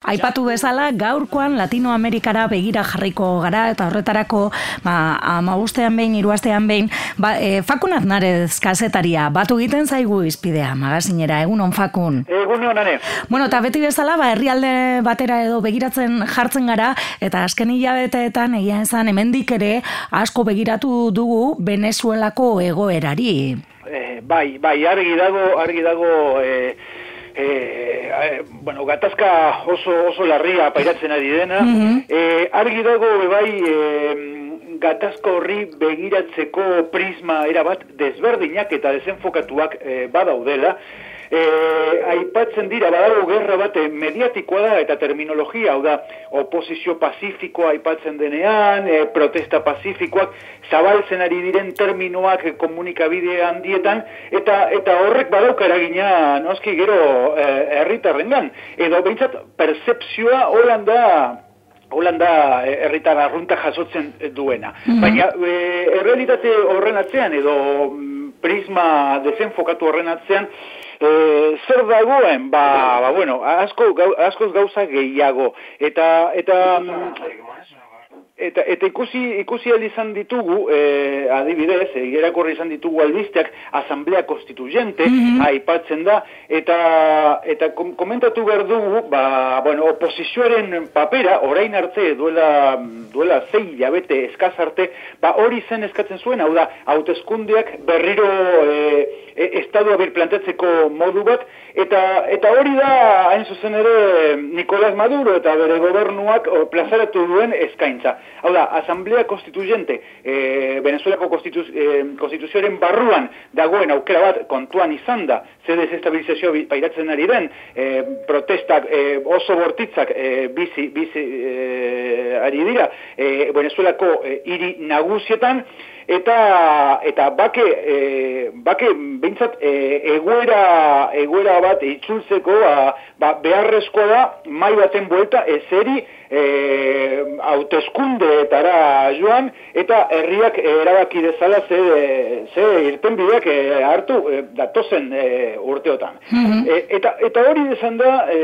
Aipatu bezala, gaurkoan Latinoamerikara begira jarriko gara, eta horretarako, ba, amagustean behin, iruastean behin, ba, e, fakun aznarez kasetaria, batu egiten zaigu izpidea, magazinera, egun on fakun. Egun hon, Bueno, eta beti bezala, ba, herrialde batera edo begiratzen jartzen gara, eta azken hilabeteetan, egia esan, hemendik ere, asko begiratu dugu Venezuelako egoerari. Eh, bai, bai, argi dago, argi dago, eh, e, e, bueno, gatazka oso, oso larria pairatzen ari dena, mm argi dago bai e, gatazka horri begiratzeko prisma erabat desberdinak eta desenfokatuak e, badaudela, e, aipatzen dira, badago gerra bate mediatikoa da eta terminologia, hau da, oposizio pazifikoa aipatzen denean, e, protesta pazifikoak, zabaltzen ari diren terminoak komunikabide handietan, eta eta horrek badauka eragina, noski gero, e, herritarrengan, edo behintzat, percepzioa holanda, Holanda herritar arrunta jasotzen duena. Mhm. Baina e, errealitate horren atzean edo mm, prisma desenfokatu horren atzean E, zer dagoen, ba, ba bueno, asko, askoz gauza gehiago. Eta, eta, eta, eta ikusi, ikusi izan ditugu, e, adibidez, e, irakorri izan ditugu albisteak, asamblea konstituyente, mm aipatzen da, eta, eta komentatu behar dugu, ba, bueno, oposizioaren papera, orain arte, duela, duela zei jabete eskazarte, ba, hori zen eskatzen zuen, hau da, hautezkundeak berriro e, e, estadua bir plantetzeko modu bat, eta, eta hori da, hain zuzen ere, Nicolás Maduro eta bere gobernuak plazaratu duen eskaintza. Hau da, Asamblea Konstituyente, e, Venezuelako konstitu, e, konstituzioaren barruan dagoen aukera bat kontuan izan da, ze desestabilizazio pairatzen ari den, e, protestak e, oso bortitzak e, bizi, bizi e, ari dira, e, Venezuelako e, hiri nagusietan, eta eta bake e, bake beintzat e, egoera egoera bat itzultzeko ba, ba beharrezkoa da mai baten buelta ezeri e, hauteskundeetara joan eta herriak erabaki dezala ze ze irten bideak e, hartu e, datozen e, urteotan. Mm eta eta hori izan da e,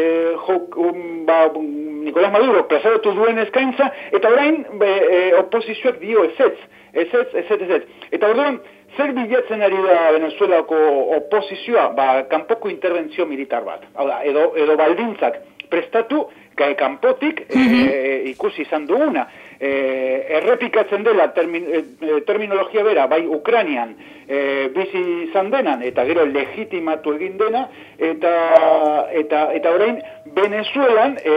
jok, um, ba, Nicolás Maduro plazaratu duen eskaintza eta orain e, oposizioak dio ezetz Ez ez, ez ez, ez Eta orduan, zer bilatzen ari da Venezuelako oposizioa, ba, kanpoko interventzio militar bat. Hau da, edo, edo baldintzak prestatu, gai kanpotik e, ikusi izan duguna. E, errepikatzen dela termin, e, terminologia bera, bai Ukranian e, bizi izan denan, eta gero legitimatu egin dena, eta, eta, eta orain Venezuelan e,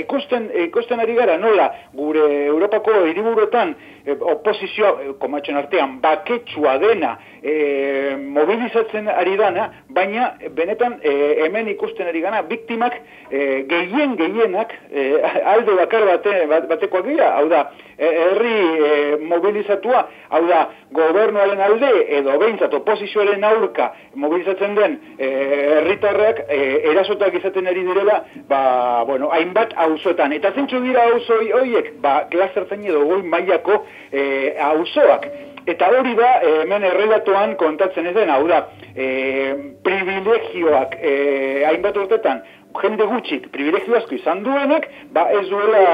ikusten, ikusten ari gara nola gure Europako hiriburuetan e, oposizioa, komatxen artean, baketsua dena e, mobilizatzen ari dana, baina benetan e, hemen ikusten ari gana, biktimak e, gehien gehienak e, alde bakar bate, batekoak dira, hau da, e, herri e, mobilizatua, hau da, gobernuaren alde edo behintzat oposizioaren aurka mobilizatzen den e, herritarrak e, erasotak izaten ari direla, ba, bueno, hainbat auzoetan. Eta zentsu dira auzoi horiek, ba, klasertzen edo goi mailako e, auzoak. Eta hori da, e, hemen errelatuan kontatzen ez den, hau da, e, privilegioak e, hainbat urtetan, jende gutxik privilegio asko izan duenak, ba ez duela,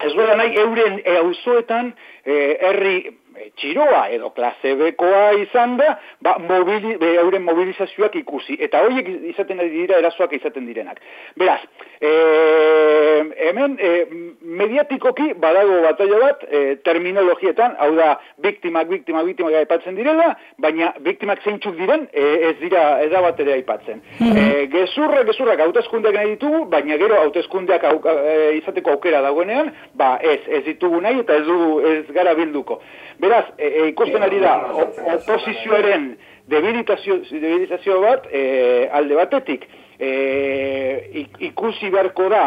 ez duela nahi euren e, auzoetan e, herri e, txiroa edo klase bekoa izan da, ba, mobili, be, euren mobilizazioak ikusi. Eta horiek izaten dira erasoak izaten direnak. Beraz, e, hemen e, mediatikoki badago bataio bat e, terminologietan, hau da, biktimak, biktimak, biktimak aipatzen direla, baina biktimak zeintzuk diren e, ez dira ez da bat ere aipatzen. Mm -hmm. gezurra, gezurrak hautezkundeak nahi ditugu, baina gero hautezkundeak e, izateko aukera dagoenean, ba ez, ez ditugu nahi eta ez, du, ez gara bilduko. Beraz, e, e, ikusten ari da, oposizioaren debilitazio, debilitazio bat e, alde batetik, e, ikusi beharko da,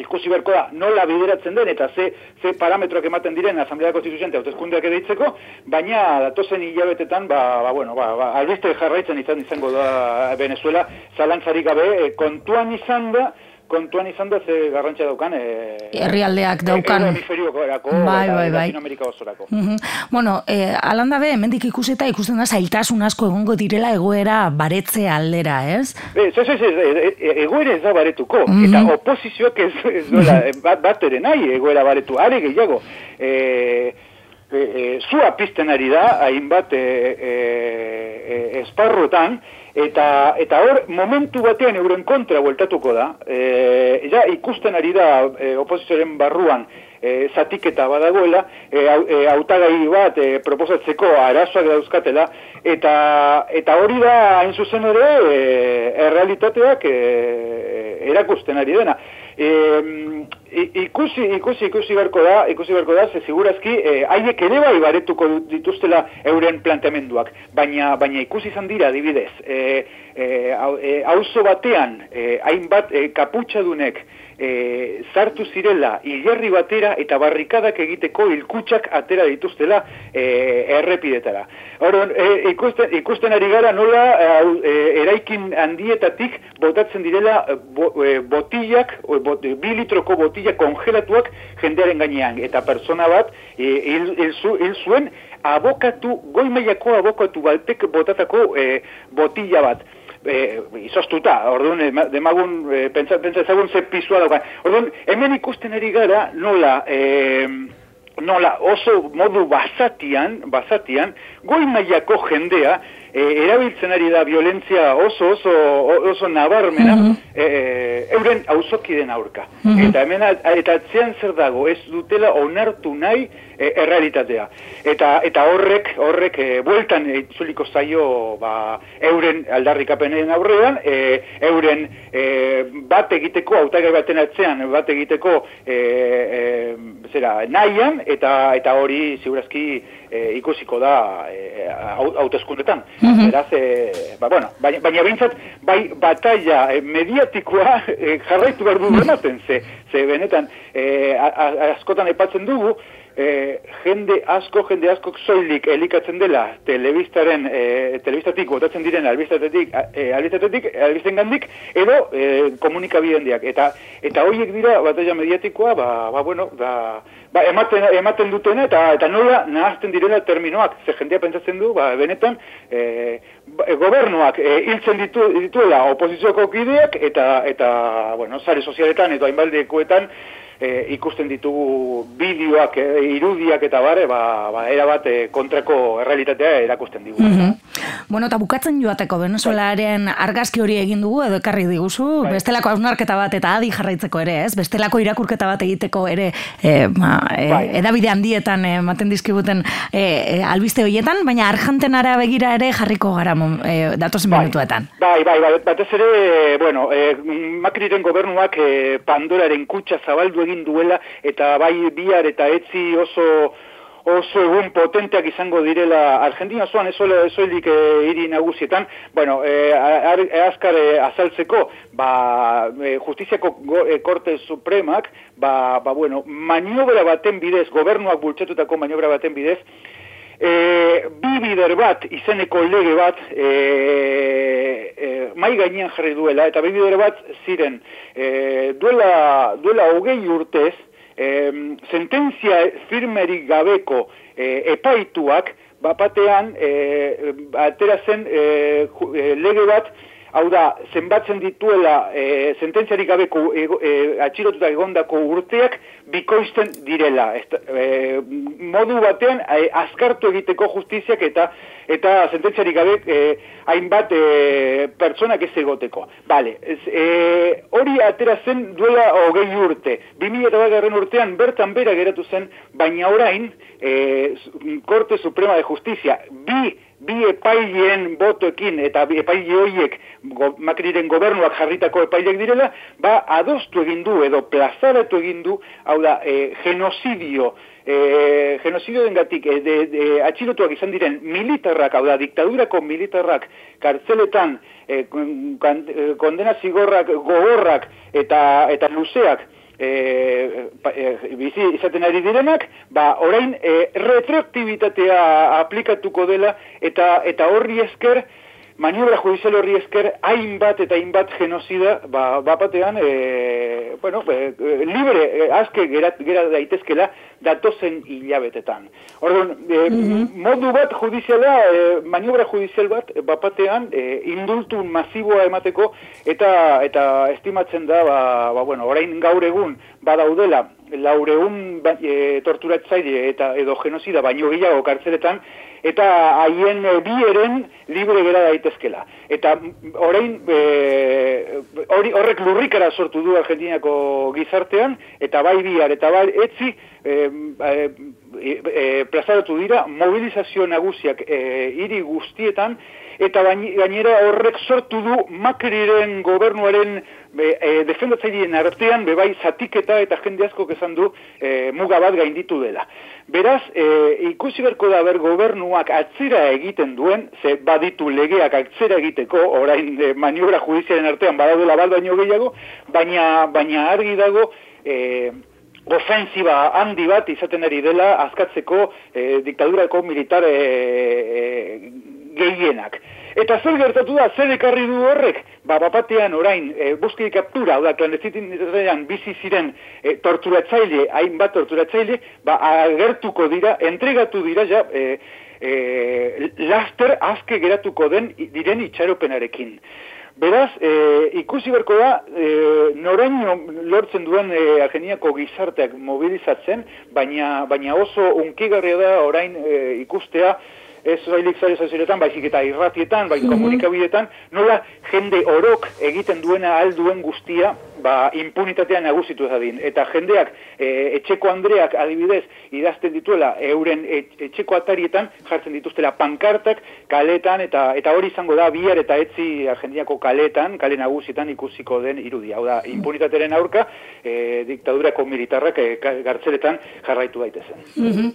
ikusi beharko da, nola bideratzen den, eta ze, ze parametroak ematen diren Asamblea Konstituziente hautezkundeak edaitzeko, baina datozen hilabetetan, ba, ba, bueno, ba, ba, albiste jarraitzen izan izango da Venezuela, zalantzarik gabe, e, kontuan izan da, kontuan izan da ze garrantzia daukan e, herrialdeak daukan hemisferioko erako bai, bai, bai. Latinoamerika osorako mm -hmm. bueno, e, alanda be, mendik ikusita ikusten da zailtasun asko egongo direla egoera baretze aldera, ez? Ez, ez, ez, egoera ez da baretuko mm -hmm. eta oposizioak ez, ez dola, bat, bat ere nahi egoera baretu, are gehiago e, e, e, zua pizten ari da, hainbat e, e, e, esparruetan, eta eta hor momentu batean euren kontra bueltatuko da, e, ja ikusten ari da e, oposizioaren barruan e, zatiketa badagoela, e, e, autagai bat e, proposatzeko arazoak dauzkatela, eta, eta hori da hain zuzen ere e, errealitateak e, erakusten ari dena. E, ikusi, ikusi, ikusi berko da, ikusi berko da, ze segurazki, eh, haiek ere bai baretuko dituztela euren planteamenduak, baina, baina ikusi izan dira, adibidez, eh, eh, auzo batean, eh, hainbat eh, kaputxadunek, e, zartu zirela hilerri batera eta barrikadak egiteko hilkutsak atera dituztela e, errepidetara. Horon, e, ikusten, ikusten ari gara nola e, eraikin handietatik botatzen direla e, bo, e, botillak, bot, bi litroko botillak kongelatuak jendearen gainean. Eta persona bat e, hil, hil, zuen abokatu, goi mailako abokatu baltek botatako e, botilla bat e, izostuta, orduan, demagun, e, pentsa, pentsa ezagun ze pizua dauka. Orduan, hemen ikusten ari gara, nola, e, nola oso modu basatian, basatian, goi mailako jendea, e, erabiltzen ari da violentzia oso oso oso nabarmena mm euren auzokiden aurka. Mm Eta hemen eta atzean zer dago, ez dutela onartu nahi e, errealitatea. Eta eta horrek horrek e, bueltan itzuliko zaio ba, euren aldarrikapenen aurrean, e, euren e, bat egiteko hautagai baten atzean bat egiteko e, e, zera nahian eta eta hori segurazki e, ikusiko da e, hauteskundetan. Mm Beraz, e, ba, bueno, baina, baina bintzat, bai batalla e, mediatikoa e, jarraitu behar du ematen, ze, ze benetan e, askotan epatzen dugu, e, jende asko, jende asko soilik elikatzen dela telebistaren, e, telebistatik botatzen diren albistatetik, e, albistatetik, albisten gandik, edo e, komunikabideen diak. Eta, eta horiek dira batalla mediatikoa, ba, ba bueno, da, ba, ematen, ematen dutena eta eta nola nahazten direla terminoak, ze jendea pentsatzen du, ba, benetan, e, gobernuak e, hiltzen ditu, dituela oposizioko kideak eta, eta bueno, zare sozialetan edo hainbaldekoetan, e, ikusten ditugu bideoak, e, irudiak eta bare, ba, ba, era bat e, kontrako errealitatea erakusten digu. Mm Bueno, eta bukatzen joateko Venezuelaren argazki hori egin dugu edo ekarri diguzu, bai. bestelako hausnarketa bat eta adi jarraitzeko ere, ez? Bestelako irakurketa bat egiteko ere e, ma, e, bai. edabide handietan ematen dizkibuten e, e, albiste horietan, baina argentenara begira ere jarriko gara e, datozen bai. minutuetan. Bai, bai, bai, batez ere, bueno, e, Macriren gobernuak e, Pandoraren kutsa zabaldu egin duela eta bai bihar eta etzi oso oso egun potenteak izango direla Argentina. Zoan ez ezoelik e, hiri nagusietan, bueno, e, azkar e, azaltzeko, ba, e, justiziako go, e, korte supremak, ba, ba, bueno, maniobra baten bidez, gobernuak bultxetutako maniobra baten bidez, e, bi bider bat, izeneko lege bat, e, e, mai gainean jarri duela, eta bi bider bat ziren, e, duela, duela hogei urtez, e, sententzia firmerik gabeko e, epaituak, bapatean, e, atera zen e, lege bat, hau da, zenbatzen dituela e, sententziarik gabeko e, e, atxilotuta egondako urteak bikoizten direla. e, modu batean, e, azkartu egiteko justiziak eta eta sententziarik gabe e, hainbat e, pertsonak ez egoteko. Bale, e, hori atera zen duela hogei urte. 2000 eta urtean bertan bera geratu zen, baina orain, e, Korte Suprema de Justizia, bi bi epaileen botoekin eta bi epaile horiek go, Makriren gobernuak jarritako epaileak direla, ba adostu egin du edo plazaratu egin du, hau da, e, genozidio, e, genozidio dengatik, e, de, de, atxilotuak izan diren militarrak, hau da, diktadurako militarrak kartzeletan e, kondena zigorrak, gogorrak eta, eta luzeak, e, e, bizi izaten ari direnak, ba, orain e, retroaktibitatea aplikatuko dela eta eta horri esker maniobra judizial horri esker hainbat eta hainbat genozida ba, bapatean e, bueno, e, libre e, azke gera, gera daitezkela datozen hilabetetan. Orduan, e, modu bat judiziala, e, maniobra judizial bat bapatean e, indultu masiboa emateko eta eta estimatzen da, ba, ba, bueno, orain gaur egun badaudela laureun ba, e, torturatzaile eta edo genozida baino gehiago kartzeretan, eta haien e, bi eren libre gera daitezkela. Eta orain e, horrek lurrikara sortu du Argentinako gizartean, eta bai bihar, eta bai etzi e, e, e, plazaratu dira mobilizazio nagusiak e, hiri guztietan, eta gainera horrek sortu du Macriren gobernuaren be, e, defendatzaileen artean bebai zatiketa eta jende asko esan du e, muga bat gainditu dela. Beraz, e, ikusi berko da ber gobernuak atzera egiten duen, ze baditu legeak atzera egiteko, orain e, maniobra judiziaren artean badaudela bat baino gehiago, baina, baina argi dago e, ofensiba handi bat izaten ari dela azkatzeko e, diktadurako militar e, e, gehienak. Eta zer gertatu da, zer ekarri du horrek? Ba, bapatean orain, e, buski kaptura, oda, klandezitin bizi ziren e, torturatzaile, hainbat torturatzaile, ba, agertuko dira, entregatu dira, ja, e, e, laster azke geratuko den diren itxaropenarekin. Beraz, e, ikusi berko da, e, noraino lortzen duen e, ageniako gizarteak mobilizatzen, baina, baina oso unkigarria da orain e, ikustea, ez bailik zare sozialetan, baizik eta irratietan, bai komunikabidetan, nola jende orok egiten duena alduen guztia, ba, impunitatean nagusitu ezadin. Eta jendeak, e, etxeko Andreak adibidez, idazten dituela, euren etxeko atarietan jartzen dituztela pankartak, kaletan, eta eta hori izango da, bihar eta etzi argentiako kaletan, kale nagusietan ikusiko den irudia. Hau da, impunitateren aurka, e, diktadurako militarrak e, gartzeletan jarraitu daitezen. Mm -hmm.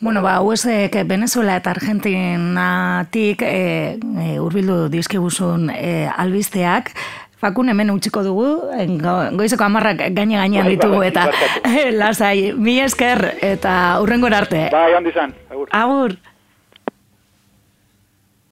Bueno, ba, huesek Venezuela eta Argentinatik e, e, urbildu dizkibuzun e, albisteak, Fakun hemen utziko dugu, goizeko amarrak gaine gainean bai, ditugu bai, eta lasai, mi esker eta urrengor arte. Bai, handi zan, agur. Agur.